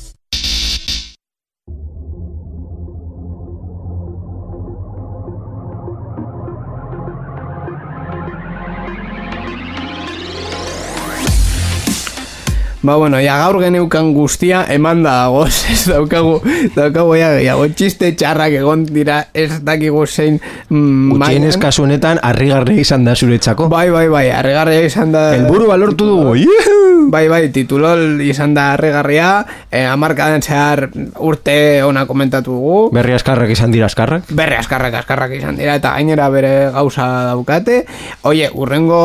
Ba, bueno, ja gaur geneukan guztia eman da dagoz, ez daukagu, daukagu ja gehiago, txiste txarrak egon dira ez dakigu zein mm, Gutxienez mailan. kasu honetan harrigarria izan da zuretzako. Bai, bai, bai, arregarria izan da Helburu balortu dugu. Bai, bai, titulol izan da arregarria eh, Amarkadan zehar urte ona komentatu dugu Berri askarrak izan dira askarrak. Berre askarrak askarrak izan dira eta gainera bere gauza daukate Oie, urrengo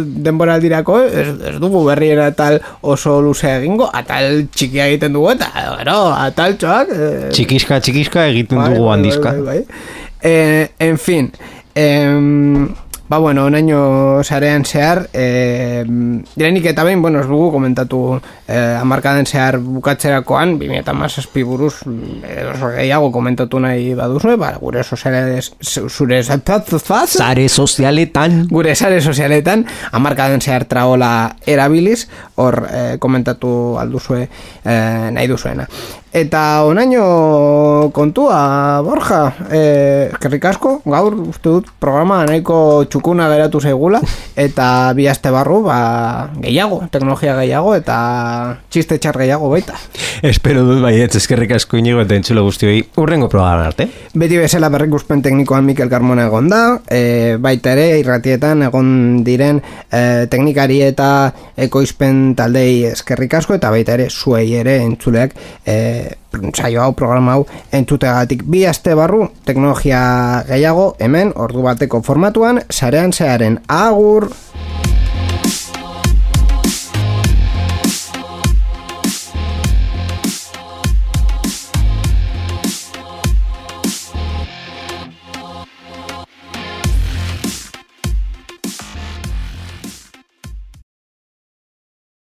denboraldirako ez, ez dugu berriera tal oso luzea egingo Atal txikia egiten dugu eta gero ataltxoak eh, Txikiska, txikiska egiten bai, dugu bai, handizka. bai, bai, bai. Eh, en fin em, Ba, bueno, onaino sarean zehar, eh, direnik eta behin, bueno, ez dugu komentatu eh, amarkaden zehar bukatzerakoan, 2008 buruz, eh, oso gehiago komentatu nahi baduzue, ba, gure soziales, zure Zare sozialetan. gure sare sozialetan amarkaden zehar traola erabiliz hor eh, komentatu alduzue eh, nahi duzuena Eta onaino kontua, Borja, e, eskerrik asko, gaur uste dut programa nahiko txukuna geratu zaigula, eta bi aste barru, ba, gehiago, teknologia gehiago, eta txiste txar gehiago baita. Espero dut baiet, eskerrik asko inigo eta entzulo guztioi urrengo programa arte. Beti bezala berrikuspen teknikoan Mikel Carmona egon da, e, baita ere irratietan egon diren e, teknikari eta ekoizpen taldei eskerrik asko, eta baita ere zuei ere entzuleak e, saio hau, programa hau, entzutegatik bi aste barru, teknologia gehiago, hemen, ordu bateko formatuan, sarean zearen agur!